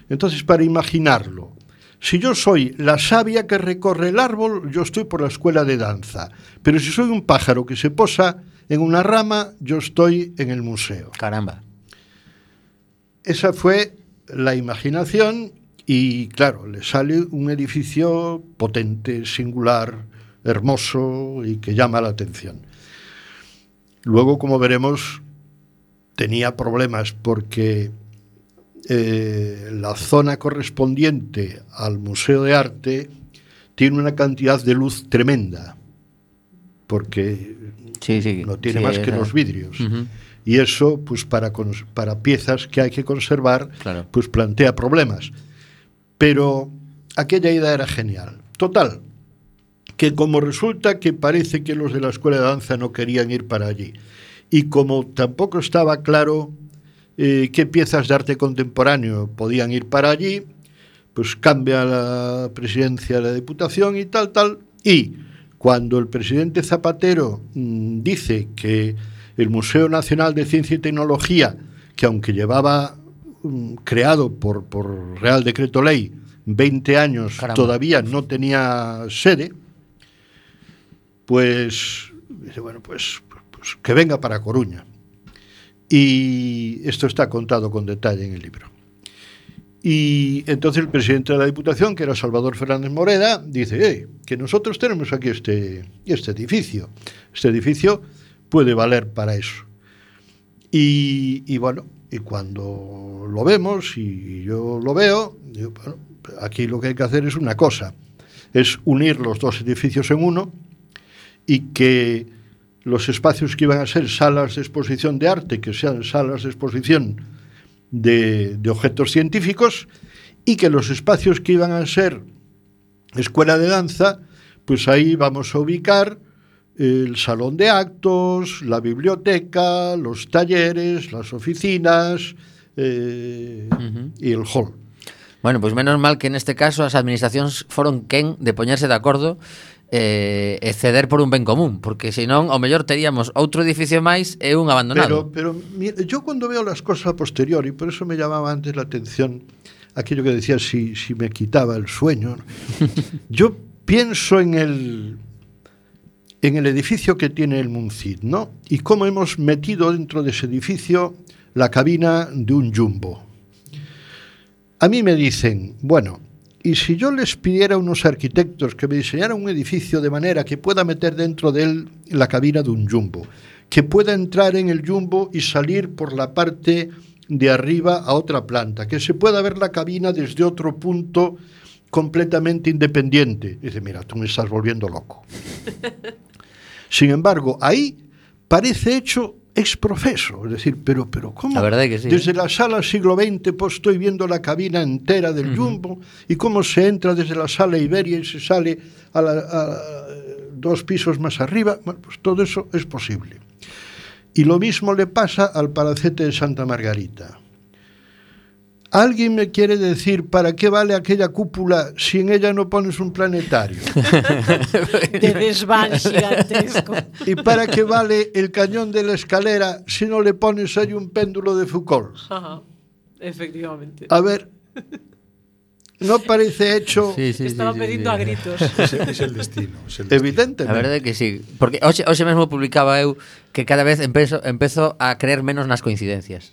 Entonces, para imaginarlo, si yo soy la savia que recorre el árbol, yo estoy por la escuela de danza. Pero si soy un pájaro que se posa en una rama, yo estoy en el museo. Caramba. Esa fue la imaginación y, claro, le sale un edificio potente, singular, hermoso y que llama la atención. Luego, como veremos, tenía problemas porque eh, la zona correspondiente al Museo de Arte tiene una cantidad de luz tremenda, porque Sí, sí. no tiene sí, más que los vidrios. Y eso, pues para, para piezas que hay que conservar, Claro. pues plantea problemas. Pero aquella idea era genial. Total, que como resulta que parece que los de la escuela de danza no querían ir para allí, y como tampoco estaba claro eh, qué piezas de arte contemporáneo podían ir para allí, pues cambia la presidencia de la Diputación y tal, tal, y cuando el presidente Zapatero mm, dice que el Museo Nacional de Ciencia y Tecnología, que aunque llevaba mm, creado por, por Real Decreto Ley 20 años, Caramba. todavía no tenía sede, pues dice, bueno, pues, pues que venga para Coruña. Y esto está contado con detalle en el libro. Y entonces el presidente de la Diputación, que era Salvador Fernández Moreda, dice, "Eh, que nosotros tenemos aquí este, este edificio. Este edificio puede valer para eso. Y, bueno, y cuando lo vemos y yo lo veo, bueno, aquí lo que hay que hacer es una cosa, es unir los dos edificios en uno y que los espacios que iban a ser salas de exposición de arte, que sean salas de exposición de objetos científicos, y que los espacios que iban a ser escuela de danza, pues ahí vamos a ubicar el salón de actos, la biblioteca, los talleres, las oficinas eh, uh -huh. el hall. Bueno, pois pues menos mal que neste caso as administracións foron quen de poñerse de acordo eh, e ceder por un ben común, porque senón ao mellor teríamos outro edificio máis e un abandonado. Pero, pero mire, yo cuando veo las cosas a posteriori, por eso me llamaba antes la atención aquello que decía si, si me quitaba el sueño, yo pienso en el en el edificio que tiene el Muncid, ¿no? Y cómo hemos metido dentro de ese edificio la cabina de un jumbo. A mí me dicen, bueno, ¿y si yo les pidiera a unos arquitectos que me diseñaran un edificio de manera que pueda meter dentro de él la cabina de un jumbo? Que pueda entrar en el jumbo y salir por la parte de arriba a otra planta, que se pueda ver la cabina desde otro punto completamente independiente. Dice, mira, tú me estás volviendo loco. Sin embargo, ahí parece hecho ex profeso, es decir, pero, pero ¿cómo? La verdad es que sí, Desde ¿eh? la sala siglo XX pues estoy viendo la cabina entera del Jumbo y cómo se entra desde la sala Iberia y se sale a, la- a dos pisos más arriba, bueno, pues todo eso es posible. Y lo mismo le pasa al palacete de Santa Margarita. ¿Alguien me quiere decir para qué vale aquella cúpula si en ella no pones un planetario? de desván gigantesco. ¿Y para qué vale el cañón de la escalera si no le pones ahí un péndulo de Foucault? Ajá, efectivamente. A ver, no parece hecho. Sí, sí, Estaba sí, pedindo sí, a gritos. É el destino, es el destino. Evidentemente. A verdade que sí, porque hoxe, hoxe mesmo publicaba eu que cada vez empezo, empezo a creer menos nas coincidencias.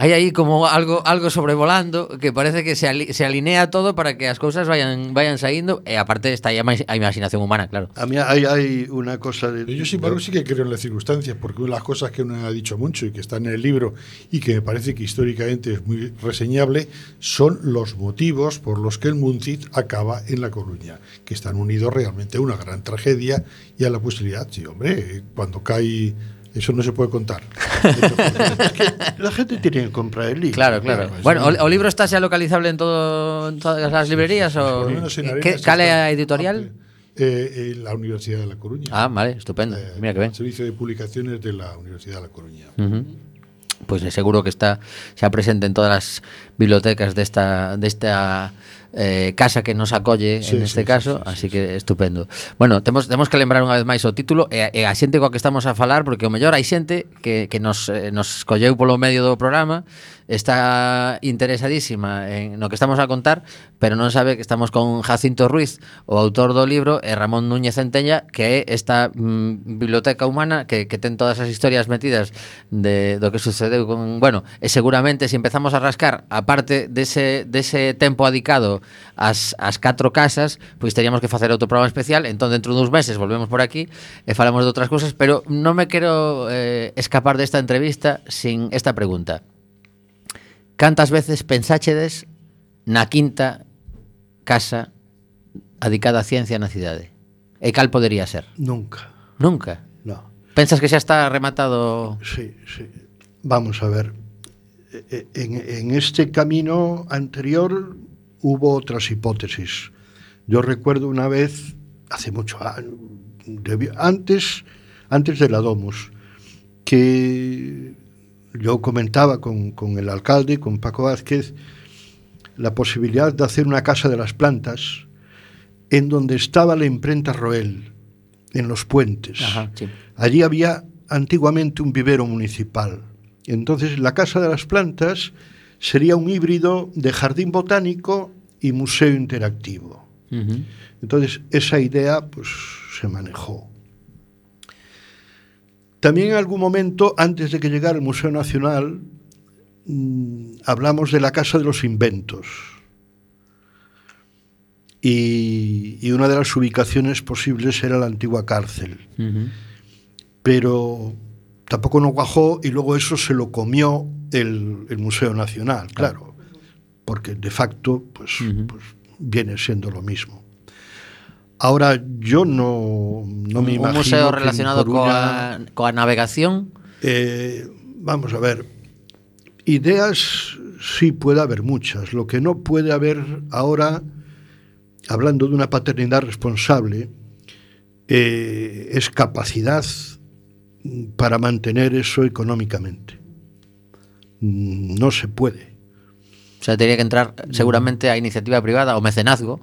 Hai aí como algo algo sobrevolando que parece que se, ali, se alinea todo para que as cousas vayan vayan saindo e aparte está aí a, ima- a imaginación humana, claro. A mí hay, hay una cosa de... Yo, sin embargo, sí que creo en las circunstancias, porque una de las cosas que uno ha dicho mucho y que está en el libro y que me parece que históricamente es muy reseñable son los motivos por los que el Muncit acaba en La Coruña, que están unidos realmente a una gran tragedia y a la posibilidad, sí, hombre, cuando cae. Eso no se puede contar. La gente tiene que comprar el libro. Claro, claro. claro, bueno, o, o libro está xa localizable en todo en todas as librerías Por ou lo menos en que Arenas cal é está- a editorial? Eh, la Universidad de La Coruña. Ah, vale, estupendo. Eh, Mira que ben. Servicio de Publicaciones de la Universidad de La Coruña. Ujú. Pois é seguro que está xa presente en todas as bibliotecas desta desta eh, casa que nos acolle sí, en este sí, caso, sí, así que estupendo. Bueno, temos, temos que lembrar unha vez máis o título e, e a xente coa que estamos a falar, porque o mellor hai xente que, que nos, eh, nos colleu polo medio do programa está interesadísima en no que estamos a contar, pero non sabe que estamos con Jacinto Ruiz, o autor do libro, e Ramón Núñez Centella, que é esta mm, biblioteca humana que, que ten todas as historias metidas de do que sucedeu con, bueno, e seguramente se empezamos a rascar a parte dese dese tempo adicado ás as catro casas, pois teríamos que facer outro programa especial, entón dentro duns meses volvemos por aquí e falamos de outras cousas, pero non me quero eh, escapar desta entrevista sin esta pregunta. Cantas veces pensáchedes na quinta casa adicada á ciencia na cidade? E cal podería ser? Nunca. Nunca? No. Pensas que xa está rematado... Sí, sí. Vamos a ver. En, en este camino anterior hubo otras hipótesis. Yo recuerdo una vez, hace mucho ah, antes, antes de la Domus, que yo comentaba con, con el alcalde, con Paco Vázquez, la posibilidad de hacer una casa de las plantas en donde estaba la imprenta Roel, en los puentes. Ajá, sí. Allí había antiguamente un vivero municipal. Entonces la Casa de las Plantas sería un híbrido de jardín botánico y museo interactivo. Entonces esa idea pues se manejó. También en algún momento, antes de que llegara el Museo Nacional, mm, hablamos de la Casa de los Inventos. Y, y una de las ubicaciones posibles era la antigua cárcel. Pero tampoco no cuajó y luego eso se lo comió el, el Museo Nacional, claro, porque de facto pues, pues viene siendo lo mismo. Ahora yo no, no me un imagino museo que en relacionado Coruña, coa, coa navegación eh, vamos a ver, ideas sí puede haber muchas. Lo que no puede haber ahora, hablando de una paternidad responsable, eh, es capacidad mm, para mantener eso económicamente. Mm, No se puede. O sea, tenía que entrar seguramente a iniciativa privada o mecenazgo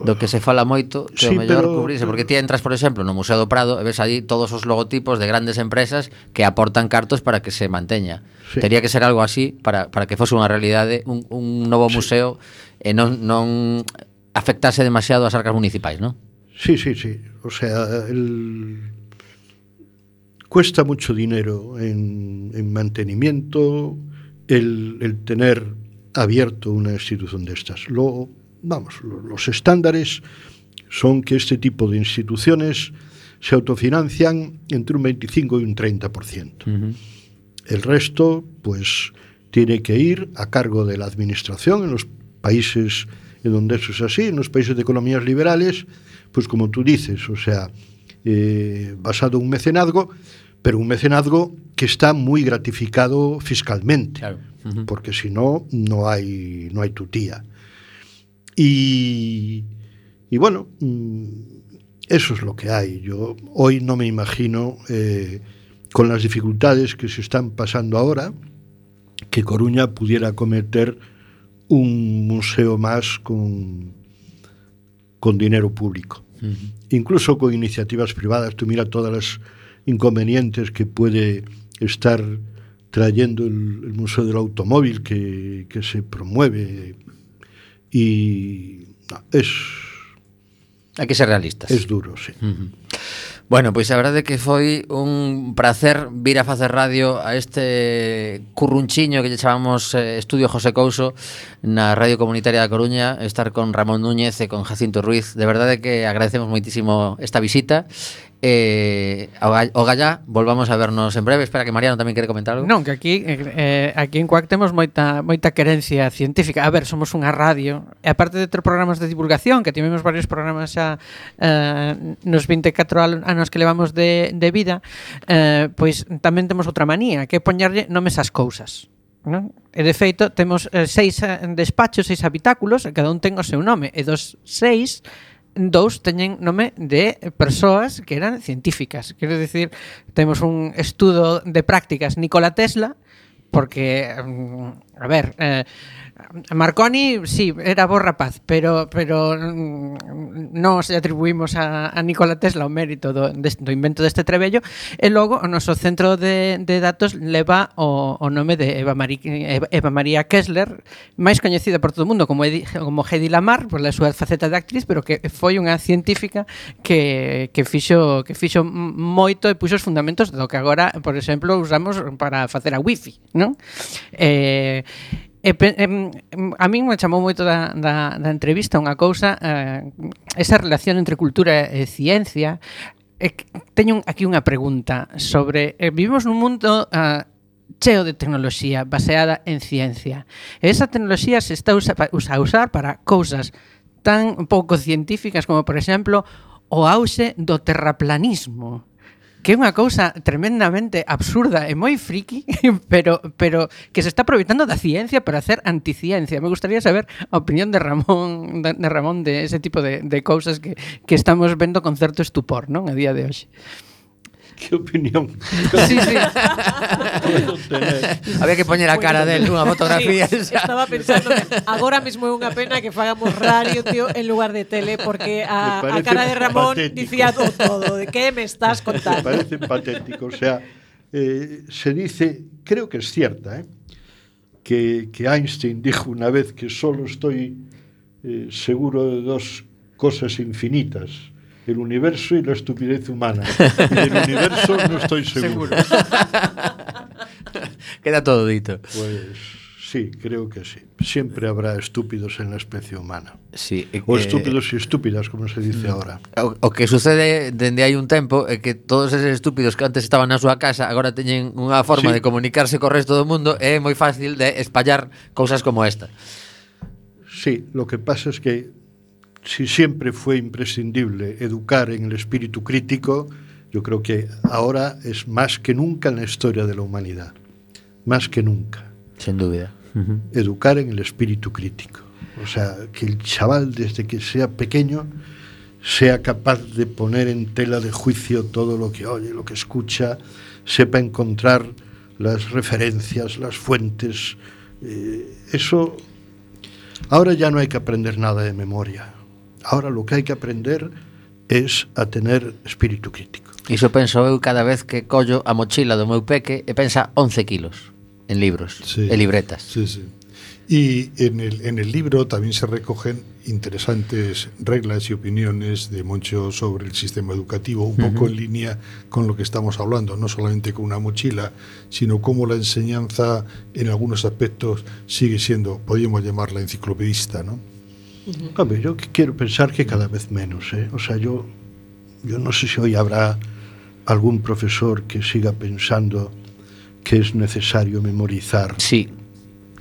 do que se fala moito que sí, o mellor pero... cubrirse, porque ti entras, por exemplo, no Museo do Prado e ves aí todos os logotipos de grandes empresas que aportan cartos para que se manteña. Sí. Tería que ser algo así para, para que fose unha realidade, un, un novo sí. museo e non, non afectase demasiado as arcas municipais, non? Sí, sí, sí. O sea, el... cuesta mucho dinero en, en mantenimiento el, el tener abierto una institución de estas. Luego, vamos, lo- los estándares son que este tipo de instituciones se autofinancian entre un 25 y un 30%. El resto, pues, tiene que ir a cargo de la administración en los países en donde eso es así, en los países de economías liberales, pues como tú dices, o sea, eh, basado en un mecenazgo, pero un mecenazgo que está muy gratificado fiscalmente, Claro. Porque si no, no hay, no hay tutía. Y, y bueno, mm, eso es lo que hay. Yo hoy no me imagino, eh, con las dificultades que se están pasando ahora, que Coruña pudiera cometer un museo más con, con dinero público. Incluso con iniciativas privadas. Tú mira todas las inconvenientes que puede estar trayendo el, el Museo del Automóvil que, que se promueve. y es... hai que ser realistas. Es duro, sí. Uh -huh. Bueno, pois a verdade que foi un prazer vir a facer radio a este currunchiño que lle chamamos eh, Estudio José Couso na Radio Comunitaria da Coruña, estar con Ramón Núñez e con Jacinto Ruiz. De verdade que agradecemos moitísimo esta visita Eh, o Gallá, volvamos a vernos en breve. Espera que Mariano tamén quere comentar algo. Non, que aquí eh, aquí en Cuac temos moita moita querencia científica. A ver, somos unha radio. E aparte de ter programas de divulgación, que tivemos varios programas xa eh, nos 24 anos que levamos de, de vida, eh, pois tamén temos outra manía, que é poñerlle nomes ás cousas. Non? E de feito, temos eh, seis eh, despachos, seis habitáculos, e cada un ten o seu nome. E dos seis dous teñen nome de persoas que eran científicas. Quero dicir, temos un estudo de prácticas Nikola Tesla, porque, mm, a ver, eh, Eh, Marconi, sí, era bo rapaz, pero pero mm, nos atribuímos a, a Nikola Tesla o mérito do, do invento deste trebello e logo o noso centro de, de datos leva o, o nome de Eva, Mari, Eva María Kessler, máis coñecida por todo o mundo como Edi, como Hedy Lamar, por la súa faceta de actriz, pero que foi unha científica que, que fixo que fixo moito e puxo os fundamentos do que agora, por exemplo, usamos para facer a wifi, non? Eh, E, e, a min me chamou moito da, da, da entrevista unha cousa eh, esa relación entre cultura e ciencia. E, teño aquí unha pregunta sobre eh, vivimos nun mundo eh, cheo de tecnoloxía baseada en ciencia. E esa tecnoloxía se está usa, usa a usar para cousas tan pouco científicas como por exemplo o auxe do terraplanismo que é unha cousa tremendamente absurda e moi friki, pero pero que se está aproveitando da ciencia para hacer anticiencia. Me gustaría saber a opinión de Ramón de, de Ramón de ese tipo de, de cousas que, que estamos vendo con certo estupor, non? A día de hoxe qué opinión sí, sí. Había que poñer a cara del unha fotografía sí. Estaba pensando agora mesmo é unha pena que fagamos radio tío en lugar de tele porque a, a cara de Ramón patético. dicía todo de que me estás contando. Me parece patético, o sea, eh, se dice, creo que es cierta, eh, que, que Einstein dijo una vez que solo estoy eh, seguro de dos cosas infinitas, el universo y la estupidez humana. Del universo no estoy seguro. seguro. Queda todo dito. Pues sí, creo que sí. Siempre habrá estúpidos en la especie humana. Sí, eh, o estúpidos y estúpidas, como se dice no. ahora. O, o, que sucede dende hai un tempo é que todos esos estúpidos que antes estaban na súa casa agora teñen unha forma sí. de comunicarse co resto do mundo e é moi fácil de espallar cousas como esta. Sí, lo que pasa es que si siempre fue imprescindible educar en el espíritu crítico, yo creo que ahora es más que nunca en la historia de la humanidad. Más que nunca. Sen dúbida. Educar en el espíritu crítico. O sea, que el chaval desde que sea pequeño sea capaz de poner en tela de juicio todo lo que oye, lo que escucha, sepa encontrar las referencias, las fuentes. Eh, eso, ahora ya no hay que aprender nada de memoria. Ahora lo que hay que aprender es a tener espíritu crítico. Iso penso eu cada vez que collo a mochila do meu peque e pensa 11 kilos en libros Sí. e libretas. Sí, sí. Y en el, en el libro también se recogen interesantes reglas y opiniones de Moncho sobre el sistema educativo, un poco en línea con lo que estamos hablando, no solamente con una mochila, sino cómo la enseñanza en algunos aspectos sigue siendo, podríamos llamarla enciclopedista, ¿no? Hombre, yo que quiero pensar que cada vez menos, ¿eh? O sea, yo, yo no sé si hoy habrá algún profesor que siga pensando que es necesario memorizar. Sí.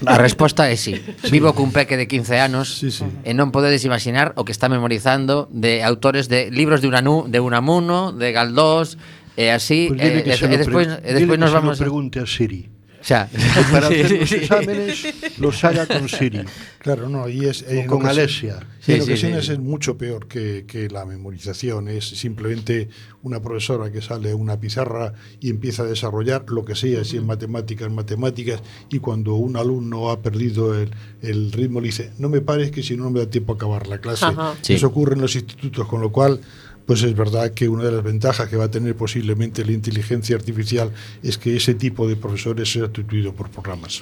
A resposta é sí. Vivo cun peque de 15 anos Sí, sí. e non podedes imaginar o que está memorizando de autores de libros de Unanu, de Unamuno, de Galdós, e así, Pues dile e, e, e despois, e despois dile nos que se vamos... lo pregunte a Siri. Xa. Que para Sí, hacer los sí. exámenes los haga con Siri Claro, no, y es... o con. Sí, en ocasiones sí. es mucho peor que, que la memorización. Es simplemente una profesora que sale a una pizarra y empieza a desarrollar lo que sea, si en matemáticas, matemáticas, y cuando un alumno ha perdido el, el ritmo le dice, no me pares que si no no me da tiempo a acabar la clase. Ajá. Sí. Eso ocurre en los institutos, con lo cual... Pues es verdad que una de las ventajas que va a tener posiblemente la inteligencia artificial es que ese tipo de profesores sea sustituido por programas.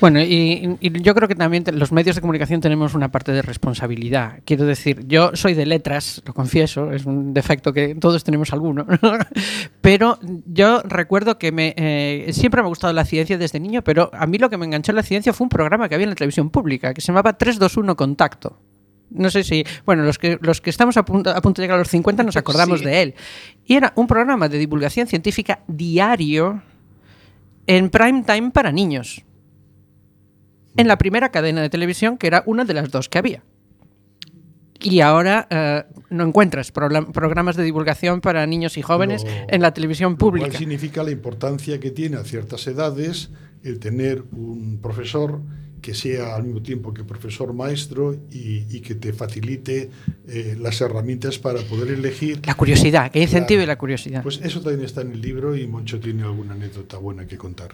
Bueno, y, yo creo que también los medios de comunicación tenemos una parte de responsabilidad. Quiero decir, yo soy de letras, lo confieso, es un defecto que todos tenemos alguno, pero yo recuerdo que eh, siempre me ha gustado la ciencia desde niño, pero a mí lo que me enganchó en la ciencia fue un programa que había en la televisión pública que se llamaba 321 Contacto. No sé si, bueno, los que, los que estamos a punto, a punto de llegar a los 50 nos acordamos Sí. de él. Y era un programa de divulgación científica diario en prime time para niños en la primera cadena de televisión, que era una de las dos que había. Y ahora eh, no encuentras programas de divulgación para niños y jóvenes Lo- en la televisión Lo cual pública. significa la importancia que tiene a ciertas edades el tener un profesor que sea al mismo tiempo que profesor maestro y, y que te facilite eh, las herramientas para poder elegir. La curiosidad, que incentive la, la curiosidad. Pues eso también está en el libro y Moncho tiene alguna anécdota buena que contar.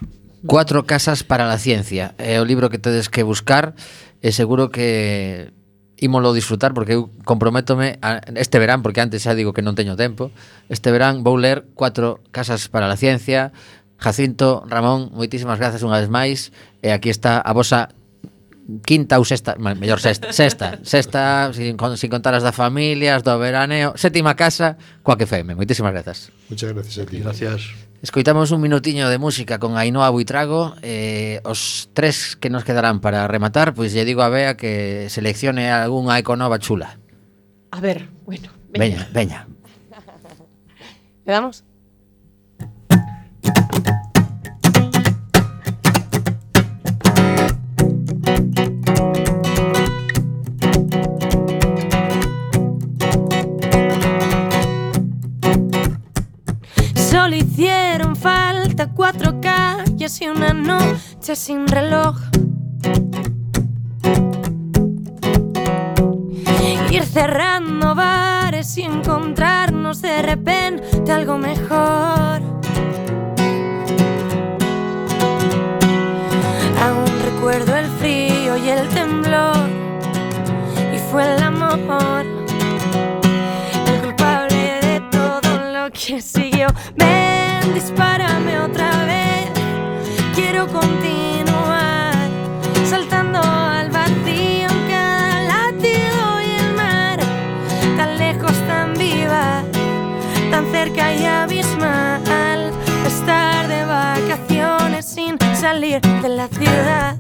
Cuatro casas para la ciencia, eh, é o libro que tedes que buscar, e seguro que ímolo disfrutar porque eu comprométome a, este verán, porque antes xa digo que non teño tempo, este verán vou ler Cuatro casas para la ciencia, Jacinto, Ramón, moitísimas grazas unha vez máis e eh, aquí está a vosa quinta ou sexta, mellor sexta, sexta, sexta sin, con, sin contar as da familia, as do veraneo, sétima casa, coa que feme. Moitísimas grazas. Muchas gracias a ti. Gracias. Escoitamos un minutiño de música con Ainhoa Buitrago eh, Os tres que nos quedarán para rematar Pois lle digo a Bea que seleccione algunha econova chula A ver, bueno Veña, veña, veña. ¿Le damos? Solo hicieron falta cuatro calles y una noche sin reloj. Ir cerrando bares y encontrarnos de repente algo mejor. El culpable de todo lo que siguió. Ven, dispárame otra vez, quiero continuar saltando al vacío en cada latido y el mar, tan lejos, tan viva, tan cerca y abismal, estar de vacaciones sin salir de la ciudad.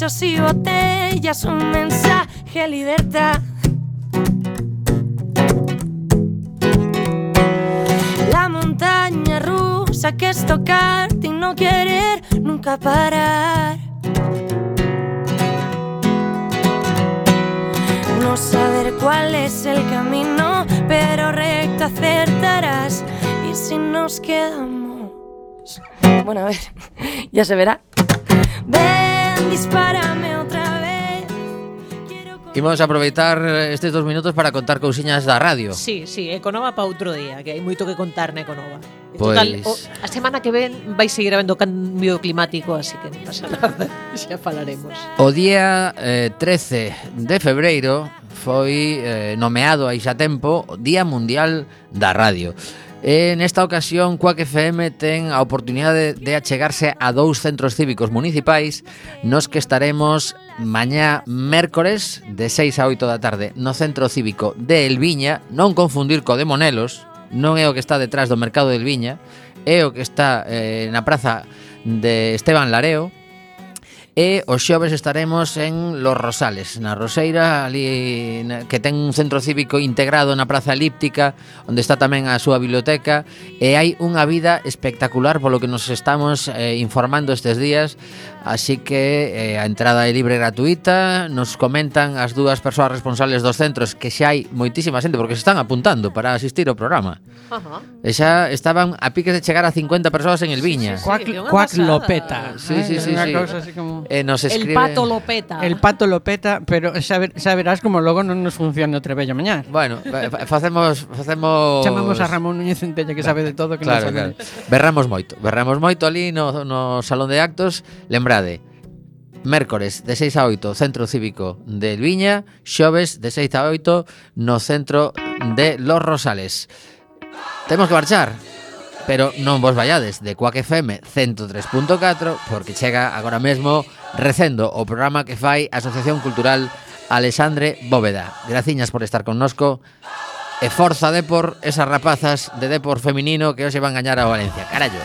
Y botellas, un mensaje, libertad. La montaña rusa que es tocarte y no querer nunca parar. No saber cuál es el camino, pero recto acertarás. Y si nos quedamos. Bueno, a ver, ya se verá. Dispárame outra vez. Imos aproveitar estes dos minutos para contar cousiñas da radio. Sí, sí, Econova pa outro día Que hai moito que contar na Econova. Pois... Total, o, a semana que ven vai seguir habendo cambio climático Así que non pasa nada, xa falaremos. O día eh, 13 de febreiro foi eh, nomeado aí xa tempo Día Mundial da Radio. E nesta ocasión, Cuac FM ten a oportunidade de achegarse a dous centros cívicos municipais nos que estaremos mañá mércores de 6 a 8 da tarde no centro cívico de Elviña, non confundir co de Monelos, non é o que está detrás do mercado de Elviña, é o que está eh, na praza de Esteban Lareo, E os xoves estaremos en Los Rosales, na Roseira, ali que ten un centro cívico integrado na Praza Elíptica, onde está tamén a súa biblioteca, e hai unha vida espectacular polo que nos estamos eh, informando estes días, así que eh, a entrada é libre e gratuita, nos comentan as dúas persoas responsables dos centros que xa hai moitísima xente porque se están apuntando para asistir ao programa. Ajá. E xa estaban a piques de chegar a 50 persoas en el Viña. Sí, sí, sí, Cuac, Lopeta. Sí, sí, sí, sí. Como... Eh, nos escribe... El pato Lopeta. El pato Lopeta, pero xa, ver, xa verás como logo non nos funciona o trebello mañá. Bueno, eh, facemos... facemos... Chamamos a Ramón Núñez Centella que sabe de todo. Que claro, non sabe. claro. Berramos moito. Berramos moito ali no, no salón de actos. Lembrade, Mércores de 6 a 8 Centro Cívico de Elviña Xoves de 6 a 8 no Centro de Los Rosales Temos que marchar pero non vos vallades de Quack FM 103.4 porque chega agora mesmo recendo o programa que fai a Asociación Cultural Alexandre Bóveda. Graciñas por estar connosco e forza Depor, esas rapazas de Depor feminino que hoxe van gañar a Valencia. Carallo.